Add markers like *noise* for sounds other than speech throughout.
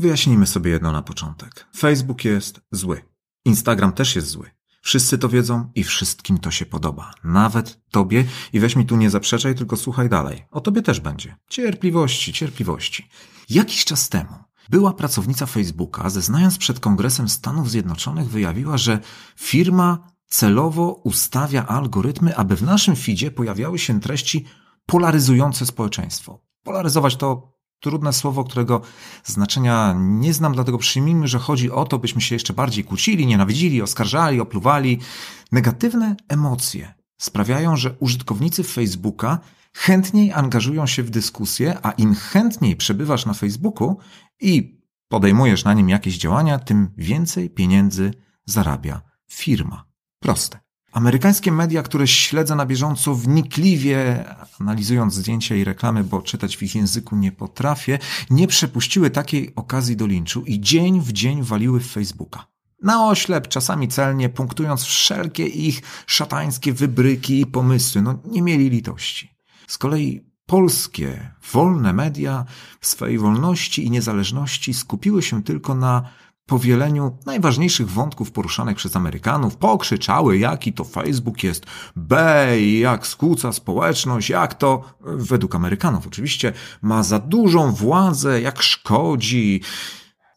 Wyjaśnijmy sobie jedno na początek. Facebook jest zły. Instagram też jest zły. Wszyscy to wiedzą i wszystkim to się podoba. Nawet tobie. I weź mi tu nie zaprzeczaj, tylko słuchaj dalej. O tobie też będzie. Cierpliwości, cierpliwości. Jakiś czas temu była pracownica Facebooka, zeznając przed Kongresem Stanów Zjednoczonych, wyjawiła, że firma celowo ustawia algorytmy, aby w naszym feedzie pojawiały się treści polaryzujące społeczeństwo. Polaryzować to trudne słowo, którego znaczenia nie znam, dlatego przyjmijmy, że chodzi o to, byśmy się jeszcze bardziej kłócili, nienawidzili, oskarżali, opluwali. Negatywne emocje sprawiają, że użytkownicy Facebooka chętniej angażują się w dyskusję, a im chętniej przebywasz na Facebooku i podejmujesz na nim jakieś działania, tym więcej pieniędzy zarabia firma. Proste. Amerykańskie media, które śledzę na bieżąco wnikliwie, analizując zdjęcia i reklamy, bo czytać w ich języku nie potrafię, nie przepuściły takiej okazji do linczu i dzień w dzień waliły w Facebooka. Na oślep, czasami celnie, punktując wszelkie ich szatańskie wybryki i pomysły. No, nie mieli litości. Z kolei polskie, wolne media w swojej wolności i niezależności skupiły się tylko na powieleniu najważniejszych wątków poruszanych przez Amerykanów, pokrzyczały, jaki to Facebook jest bej, jak skłóca społeczność, jak to, według Amerykanów oczywiście, ma za dużą władzę, jak szkodzi.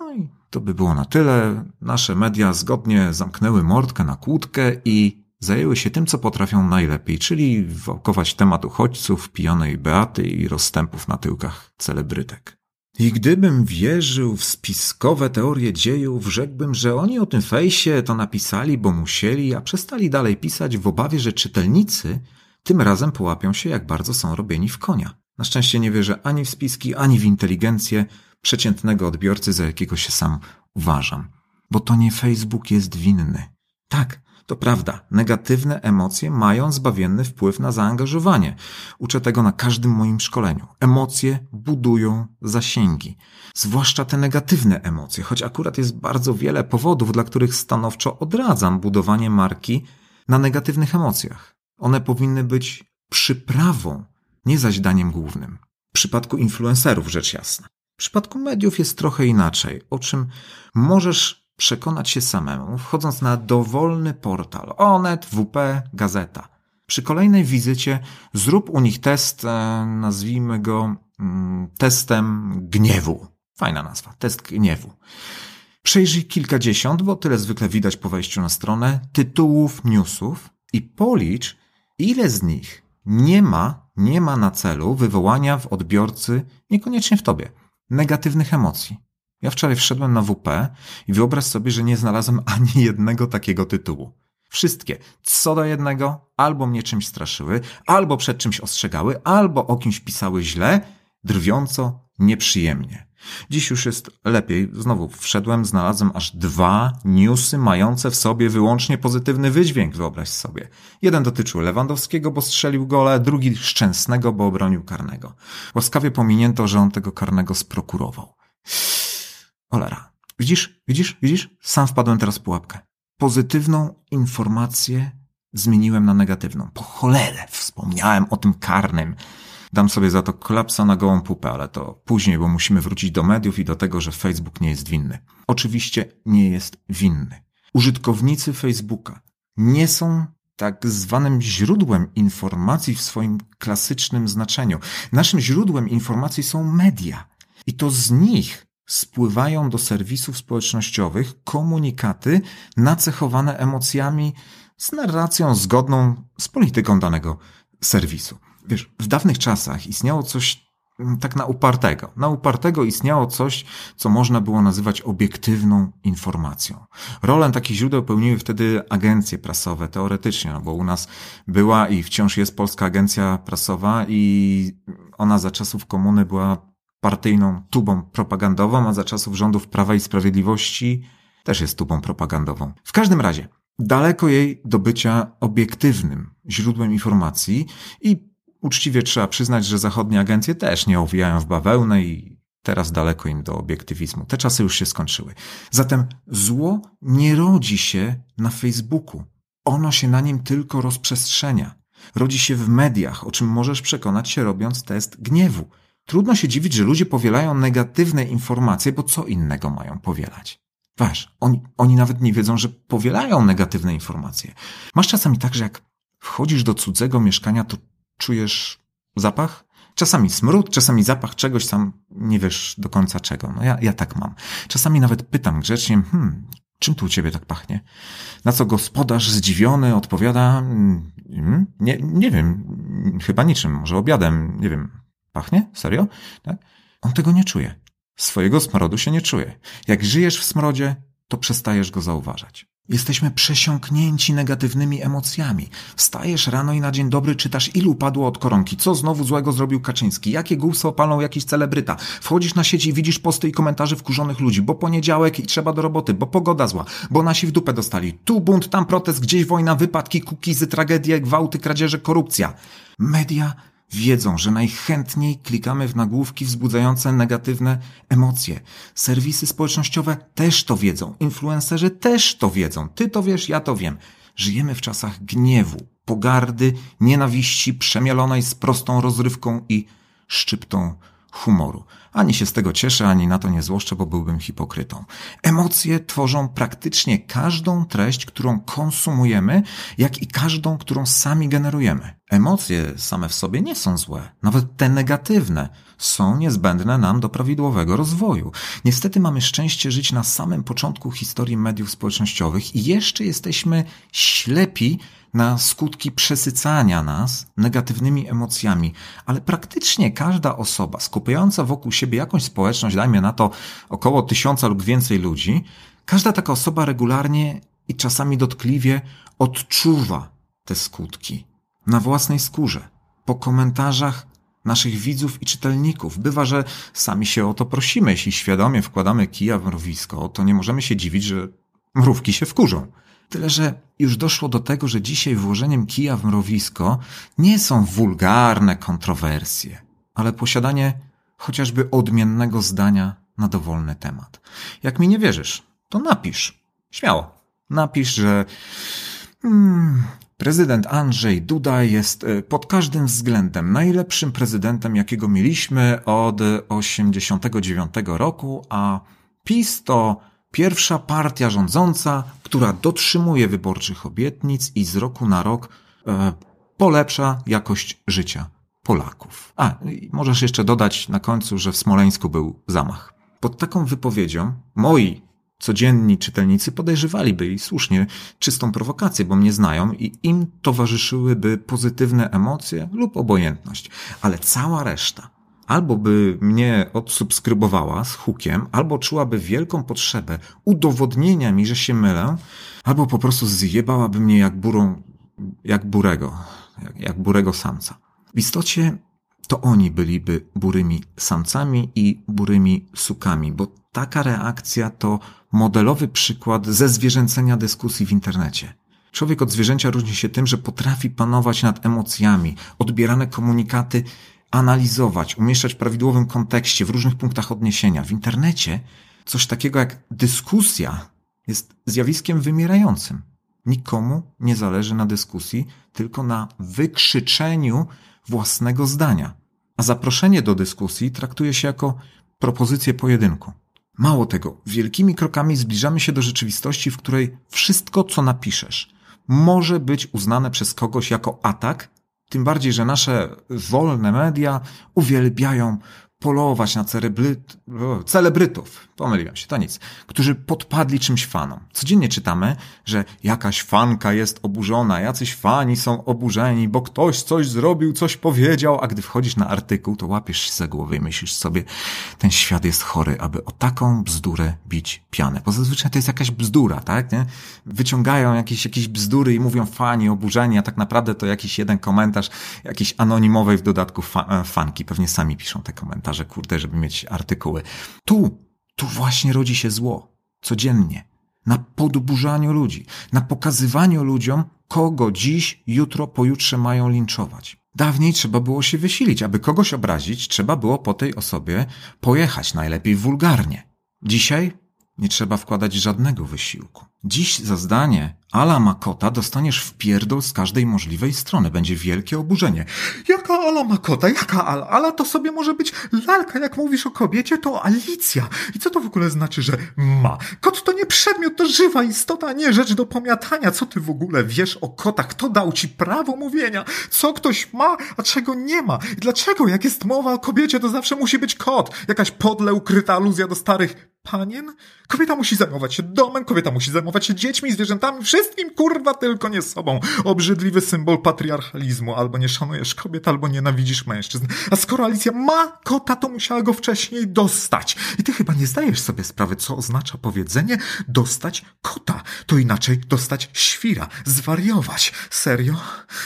No i to by było na tyle. Nasze media zgodnie zamknęły mordkę na kłódkę i zajęły się tym, co potrafią najlepiej, czyli wałkować temat uchodźców, pijonej Beaty i rozstępów na tyłkach celebrytek. I gdybym wierzył w spiskowe teorie dziejów, rzekłbym, że oni o tym fejsie to napisali, bo musieli, a przestali dalej pisać w obawie, że czytelnicy tym razem połapią się, jak bardzo są robieni w konia. Na szczęście nie wierzę ani w spiski, ani w inteligencję przeciętnego odbiorcy, za jakiego się sam uważam. Bo to nie Facebook jest winny. Tak, to prawda, negatywne emocje mają zbawienny wpływ na zaangażowanie. Uczę tego na każdym moim szkoleniu. Emocje budują zasięgi. Zwłaszcza te negatywne emocje, choć akurat jest bardzo wiele powodów, dla których stanowczo odradzam budowanie marki na negatywnych emocjach. One powinny być przyprawą, nie zaś daniem głównym. W przypadku influencerów rzecz jasna. W przypadku mediów jest trochę inaczej, o czym możesz przekonać się samemu, wchodząc na dowolny portal Onet, WP, Gazeta. Przy kolejnej wizycie zrób u nich test, e, nazwijmy go mm, testem gniewu. Fajna nazwa, test gniewu. Przejrzyj kilkadziesiąt, bo tyle zwykle widać po wejściu na stronę, tytułów newsów i policz, ile z nich nie ma, nie ma na celu wywołania w odbiorcy, niekoniecznie w tobie, negatywnych emocji. Ja wczoraj wszedłem na WP i wyobraź sobie, że nie znalazłem *laughs* ani jednego takiego tytułu. Wszystkie, co do jednego, albo mnie czymś straszyły, albo przed czymś ostrzegały, albo o kimś pisały źle, drwiąco, nieprzyjemnie. Dziś już jest lepiej. Znowu wszedłem, znalazłem aż dwa newsy mające w sobie wyłącznie pozytywny wydźwięk, wyobraź sobie. Jeden dotyczył Lewandowskiego, bo strzelił gole, drugi Szczęsnego, bo obronił karnego. Łaskawie pominięto, że on tego karnego sprokurował. Olera. Widzisz, widzisz, widzisz? Sam wpadłem teraz w pułapkę. Pozytywną informację zmieniłem na negatywną. Po cholerę wspomniałem o tym karnym. Dam sobie za to klapsa na gołą pupę, ale to później, bo musimy wrócić do mediów i do tego, że Facebook nie jest winny. Oczywiście nie jest winny. Użytkownicy Facebooka nie są tak zwanym źródłem informacji w swoim klasycznym znaczeniu. Naszym źródłem informacji są media. I to z nich spływają do serwisów społecznościowych komunikaty nacechowane emocjami z narracją zgodną z polityką danego serwisu. Wiesz, w dawnych czasach istniało coś mm, tak na upartego. Na upartego istniało coś, co można było nazywać obiektywną informacją. Rolę takich źródeł pełniły wtedy agencje prasowe, teoretycznie, no bo u nas była i wciąż jest Polska Agencja Prasowa i ona za czasów komuny była partyjną tubą propagandową, a za czasów rządów Prawa i Sprawiedliwości też jest tubą propagandową. W każdym razie, daleko jej do bycia obiektywnym źródłem informacji i uczciwie trzeba przyznać, że zachodnie agencje też nie owijają w bawełnę i teraz daleko im do obiektywizmu. Te czasy już się skończyły. Zatem zło nie rodzi się na Facebooku. Ono się na nim tylko rozprzestrzenia. Rodzi się w mediach, o czym możesz przekonać się robiąc test gniewu. Trudno się dziwić, że ludzie powielają negatywne informacje, bo co innego mają powielać? Waż, oni, oni nawet nie wiedzą, że powielają negatywne informacje. Masz czasami tak, że jak wchodzisz do cudzego mieszkania, to czujesz zapach? Czasami smród, czasami zapach czegoś, sam nie wiesz do końca czego. No ja, ja tak mam. Czasami nawet pytam grzecznie, hmm, czym tu u ciebie tak pachnie? Na co gospodarz zdziwiony odpowiada, hmm, nie, nie wiem, chyba niczym, może obiadem, nie wiem, pachnie? Serio? Tak? On tego nie czuje. Swojego smrodu się nie czuje. Jak żyjesz w smrodzie, to przestajesz go zauważać. Jesteśmy przesiąknięci negatywnymi emocjami. Wstajesz rano i na dzień dobry czytasz, ilu padło od koronki, co znowu złego zrobił Kaczyński, jakie głupstwo opalą jakiś celebryta. Wchodzisz na sieci i widzisz posty i komentarze wkurzonych ludzi, bo poniedziałek i trzeba do roboty, bo pogoda zła, bo nasi w dupę dostali. Tu bunt, tam protest, gdzieś wojna, wypadki, kukizy, tragedie, gwałty, kradzieże, korupcja. Media wiedzą, że najchętniej klikamy w nagłówki wzbudzające negatywne emocje. Serwisy społecznościowe też to wiedzą, influencerzy też to wiedzą. Ty to wiesz, ja to wiem. Żyjemy w czasach gniewu, pogardy, nienawiści przemielonej z prostą rozrywką i szczyptą humoru. Ani się z tego cieszę, ani na to nie złoszczę, bo byłbym hipokrytą. Emocje tworzą praktycznie każdą treść, którą konsumujemy, jak i każdą, którą sami generujemy. Emocje same w sobie nie są złe, nawet te negatywne są niezbędne nam do prawidłowego rozwoju. Niestety mamy szczęście żyć na samym początku historii mediów społecznościowych i jeszcze jesteśmy ślepi na skutki przesycania nas negatywnymi emocjami, ale praktycznie każda osoba skupiająca wokół siebie jakąś społeczność, dajmy na to około tysiąca lub więcej ludzi, każda taka osoba regularnie i czasami dotkliwie odczuwa te skutki na własnej skórze, po komentarzach naszych widzów i czytelników. Bywa, że sami się o to prosimy. Jeśli świadomie wkładamy kija w mrowisko, to nie możemy się dziwić, że mrówki się wkurzą. Tyle, że już doszło do tego, że dzisiaj włożeniem kija w mrowisko nie są wulgarne kontrowersje, ale posiadanie chociażby odmiennego zdania na dowolny temat. Jak mi nie wierzysz, to napisz. Śmiało. Napisz, że hmm, prezydent Andrzej Duda jest e, pod każdym względem najlepszym prezydentem, jakiego mieliśmy od 89 roku, a PiS to Pierwsza partia rządząca, która dotrzymuje wyborczych obietnic i z roku na rok e, polepsza jakość życia Polaków. A, możesz jeszcze dodać na końcu, że w Smoleńsku był zamach. Pod taką wypowiedzią moi codzienni czytelnicy podejrzewaliby i słusznie czystą prowokację, bo mnie znają i im towarzyszyłyby pozytywne emocje lub obojętność. Ale cała reszta albo by mnie odsubskrybowała z hukiem, albo czułaby wielką potrzebę udowodnienia mi, że się mylę, albo po prostu zjebałaby mnie jak burą, jak burego, jak, jak burego samca. W istocie to oni byliby burymi samcami i burymi sukami, bo taka reakcja to modelowy przykład ze zwierzęcenia dyskusji w internecie. Człowiek od zwierzęcia różni się tym, że potrafi panować nad emocjami. Odbierane komunikaty analizować, umieszczać w prawidłowym kontekście, w różnych punktach odniesienia. W internecie coś takiego jak dyskusja jest zjawiskiem wymierającym. Nikomu nie zależy na dyskusji, tylko na wykrzyczeniu własnego zdania. A zaproszenie do dyskusji traktuje się jako propozycję pojedynku. Mało tego, wielkimi krokami zbliżamy się do rzeczywistości, w której wszystko, co napiszesz, może być uznane przez kogoś jako atak tym bardziej, że nasze wolne media uwielbiają polować na celebrytów, pomyliłem się, to nic, którzy podpadli czymś fanom. Codziennie czytamy, że jakaś fanka jest oburzona, jacyś fani są oburzeni, bo ktoś coś zrobił, coś powiedział, a gdy wchodzisz na artykuł, to łapiesz się za głowę i myślisz sobie, ten świat jest chory, aby o taką bzdurę bić pianę. Bo zazwyczaj to jest jakaś bzdura, tak? Nie? Wyciągają jakieś, jakieś bzdury i mówią fani oburzeni, a tak naprawdę to jakiś jeden komentarz jakiejś anonimowej w dodatku fa fanki. Pewnie sami piszą te komentarze, kurde, żeby mieć artykuły. Tu tu właśnie rodzi się zło. Codziennie. Na podburzaniu ludzi. Na pokazywaniu ludziom, kogo dziś, jutro, pojutrze mają linczować. Dawniej trzeba było się wysilić. Aby kogoś obrazić, trzeba było po tej osobie pojechać, najlepiej wulgarnie. Dzisiaj nie trzeba wkładać żadnego wysiłku. Dziś za zdanie Ala Makota dostaniesz w pierdol z każdej możliwej strony. Będzie wielkie oburzenie. Jaka Ala Makota? Jaka Ala? Ala to sobie może być lalka. Jak mówisz o kobiecie, to Alicja. I co to w ogóle znaczy, że ma? Kot to nie przedmiot, to żywa istota, a nie rzecz do pomiatania. Co ty w ogóle wiesz o kotach? Kto dał ci prawo mówienia? Co ktoś ma, a czego nie ma? I dlaczego, jak jest mowa o kobiecie, to zawsze musi być kot? Jakaś podle ukryta aluzja do starych panien? Kobieta musi zajmować się domem, kobieta musi zajmować się dziećmi, zwierzętami, wszystkim, kurwa, tylko nie sobą. Obrzydliwy symbol patriarchalizmu. Albo nie szanujesz kobiet, albo nienawidzisz mężczyzn. A skoro Alicja ma kota, to musiała go wcześniej dostać. I ty chyba nie zdajesz sobie sprawy, co oznacza powiedzenie dostać kota. To inaczej dostać świra, zwariować. Serio?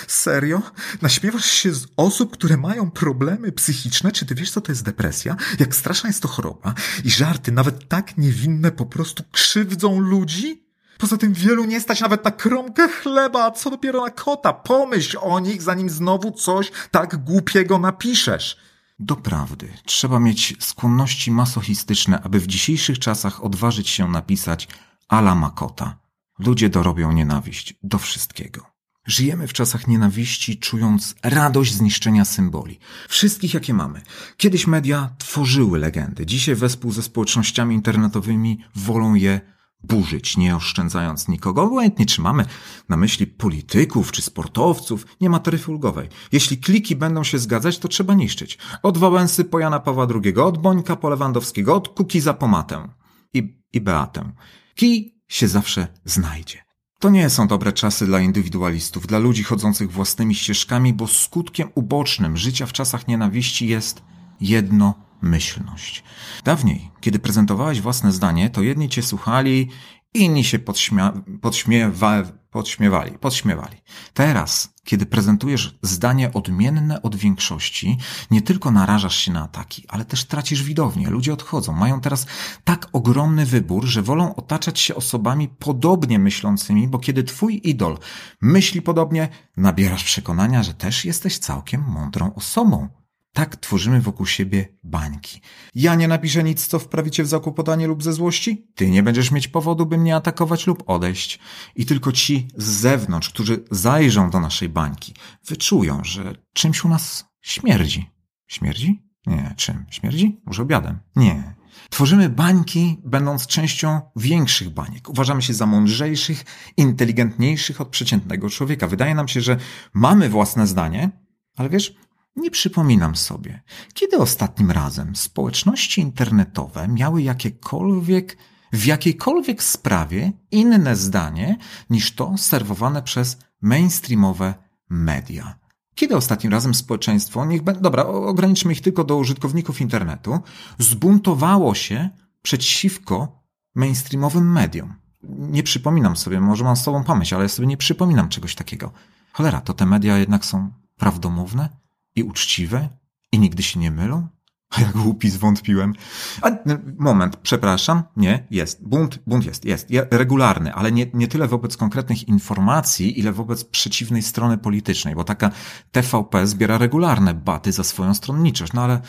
Serio? Naśmiewasz się z osób, które mają problemy psychiczne? Czy ty wiesz, co to jest depresja? Jak straszna jest to choroba? I żarty, nawet tak niewinne, po prostu krzywdzą ludzi? Poza tym wielu nie stać nawet na kromkę chleba, a co dopiero na kota. Pomyśl o nich, zanim znowu coś tak głupiego napiszesz. Doprawdy, trzeba mieć skłonności masochistyczne, aby w dzisiejszych czasach odważyć się napisać ala makota. Ludzie dorobią nienawiść do wszystkiego. Żyjemy w czasach nienawiści, czując radość zniszczenia symboli. Wszystkich, jakie mamy. Kiedyś media tworzyły legendy. Dzisiaj wespół ze społecznościami internetowymi wolą je burzyć, nie oszczędzając nikogo. Obojętnie, czy mamy na myśli polityków czy sportowców, nie ma taryfy ulgowej. Jeśli kliki będą się zgadzać, to trzeba niszczyć. Od Wałęsy po Jana Pawła II, od Bońka po Lewandowskiego, od Kukiza po Matę i, i Beatę. Kij się zawsze znajdzie. To nie są dobre czasy dla indywidualistów, dla ludzi chodzących własnymi ścieżkami, bo skutkiem ubocznym życia w czasach nienawiści jest jednomyślność. Dawniej, kiedy prezentowałeś własne zdanie, to jedni cię słuchali, inni się podśmia podśmiewa podśmiewali, podśmiewali. Teraz, kiedy prezentujesz zdanie odmienne od większości, nie tylko narażasz się na ataki, ale też tracisz widownię. Ludzie odchodzą. Mają teraz tak ogromny wybór, że wolą otaczać się osobami podobnie myślącymi, bo kiedy twój idol myśli podobnie, nabierasz przekonania, że też jesteś całkiem mądrą osobą. Tak tworzymy wokół siebie bańki. Ja nie napiszę nic, co wprawi cię w zakłopotanie lub ze złości. Ty nie będziesz mieć powodu, by mnie atakować lub odejść. I tylko ci z zewnątrz, którzy zajrzą do naszej bańki, wyczują, że czymś u nas śmierdzi. Śmierdzi? Nie. Czym? Śmierdzi? Może obiadem? Nie. Tworzymy bańki, będąc częścią większych baniek. Uważamy się za mądrzejszych, inteligentniejszych od przeciętnego człowieka. Wydaje nam się, że mamy własne zdanie, ale wiesz, nie przypominam sobie, kiedy ostatnim razem społeczności internetowe miały jakiekolwiek, w jakiejkolwiek sprawie inne zdanie niż to serwowane przez mainstreamowe media. Kiedy ostatnim razem społeczeństwo, niech będzie, dobra, ograniczmy ich tylko do użytkowników internetu, zbuntowało się przeciwko mainstreamowym mediom? Nie przypominam sobie, może mam z tobą pamięć, ale ja sobie nie przypominam czegoś takiego. Cholera, to te media jednak są prawdomówne? I uczciwe i nigdy się nie mylą? A jak głupi zwątpiłem. A, moment, przepraszam. Nie, jest. Bunt, bunt jest, jest. Regularny, ale nie, nie tyle wobec konkretnych informacji, ile wobec przeciwnej strony politycznej, bo taka TVP zbiera regularne baty za swoją stronniczość. No ale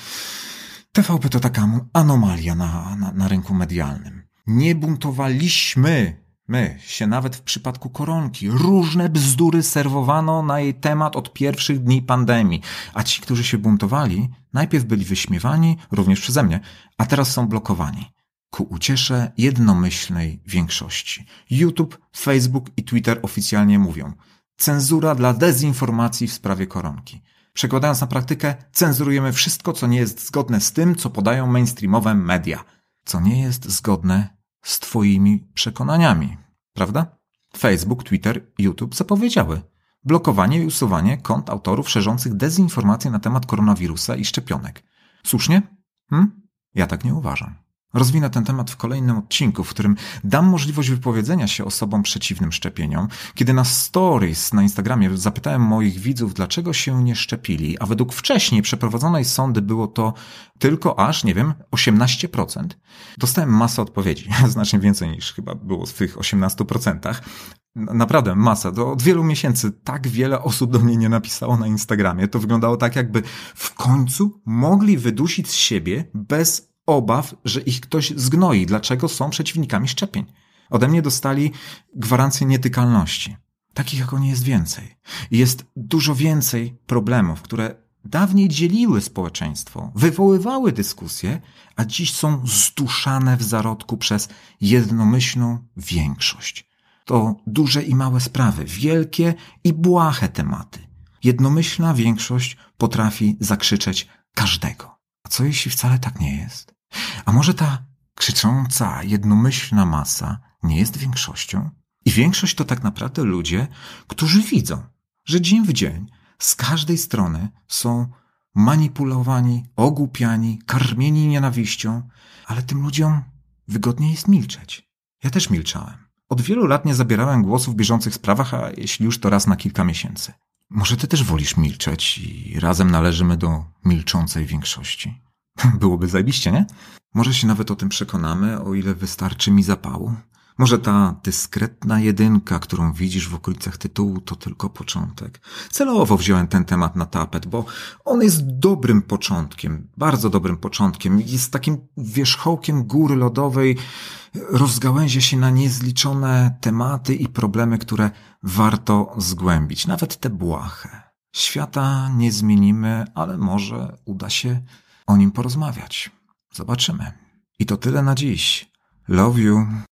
TVP to taka anomalia na, na, na rynku medialnym. Nie buntowaliśmy My się nawet w przypadku koronki różne bzdury serwowano na jej temat od pierwszych dni pandemii, a ci, którzy się buntowali, najpierw byli wyśmiewani, również przeze mnie, a teraz są blokowani. Ku uciesze jednomyślnej większości. YouTube, Facebook i Twitter oficjalnie mówią cenzura dla dezinformacji w sprawie koronki. Przekładając na praktykę, cenzurujemy wszystko, co nie jest zgodne z tym, co podają mainstreamowe media. Co nie jest zgodne z Twoimi przekonaniami, prawda? Facebook, Twitter, YouTube zapowiedziały blokowanie i usuwanie kont autorów szerzących dezinformacje na temat koronawirusa i szczepionek. Słusznie? Hm? Ja tak nie uważam. Rozwinę ten temat w kolejnym odcinku, w którym dam możliwość wypowiedzenia się osobom przeciwnym szczepieniom. Kiedy na stories na Instagramie zapytałem moich widzów, dlaczego się nie szczepili, a według wcześniej przeprowadzonej sądy było to tylko aż, nie wiem, 18%, dostałem masę odpowiedzi, *laughs* znacznie więcej niż chyba było w tych 18%. Naprawdę masa. To od wielu miesięcy tak wiele osób do mnie nie napisało na Instagramie. To wyglądało tak, jakby w końcu mogli wydusić z siebie bez obaw, że ich ktoś zgnoi. Dlaczego są przeciwnikami szczepień? Ode mnie dostali gwarancję nietykalności. Takich jak oni jest więcej. Jest dużo więcej problemów, które dawniej dzieliły społeczeństwo, wywoływały dyskusje, a dziś są zduszane w zarodku przez jednomyślną większość. To duże i małe sprawy, wielkie i błahe tematy. Jednomyślna większość potrafi zakrzyczeć każdego. A co jeśli wcale tak nie jest? A może ta krzycząca, jednomyślna masa nie jest większością? I większość to tak naprawdę ludzie, którzy widzą, że dzień w dzień z każdej strony są manipulowani, ogłupiani, karmieni nienawiścią, ale tym ludziom wygodniej jest milczeć. Ja też milczałem. Od wielu lat nie zabierałem głosu w bieżących sprawach, a jeśli już to raz na kilka miesięcy. Może ty też wolisz milczeć i razem należymy do milczącej większości. *laughs* Byłoby zajebiście, nie? Może się nawet o tym przekonamy, o ile wystarczy mi zapału. Może ta dyskretna jedynka, którą widzisz w okolicach tytułu, to tylko początek. Celowo wziąłem ten temat na tapet, bo on jest dobrym początkiem, bardzo dobrym początkiem. Jest takim wierzchołkiem góry lodowej, rozgałęzia się na niezliczone tematy i problemy, które warto zgłębić, nawet te błahe. Świata nie zmienimy, ale może uda się o nim porozmawiać. Zobaczymy. I to tyle na dziś. Love you.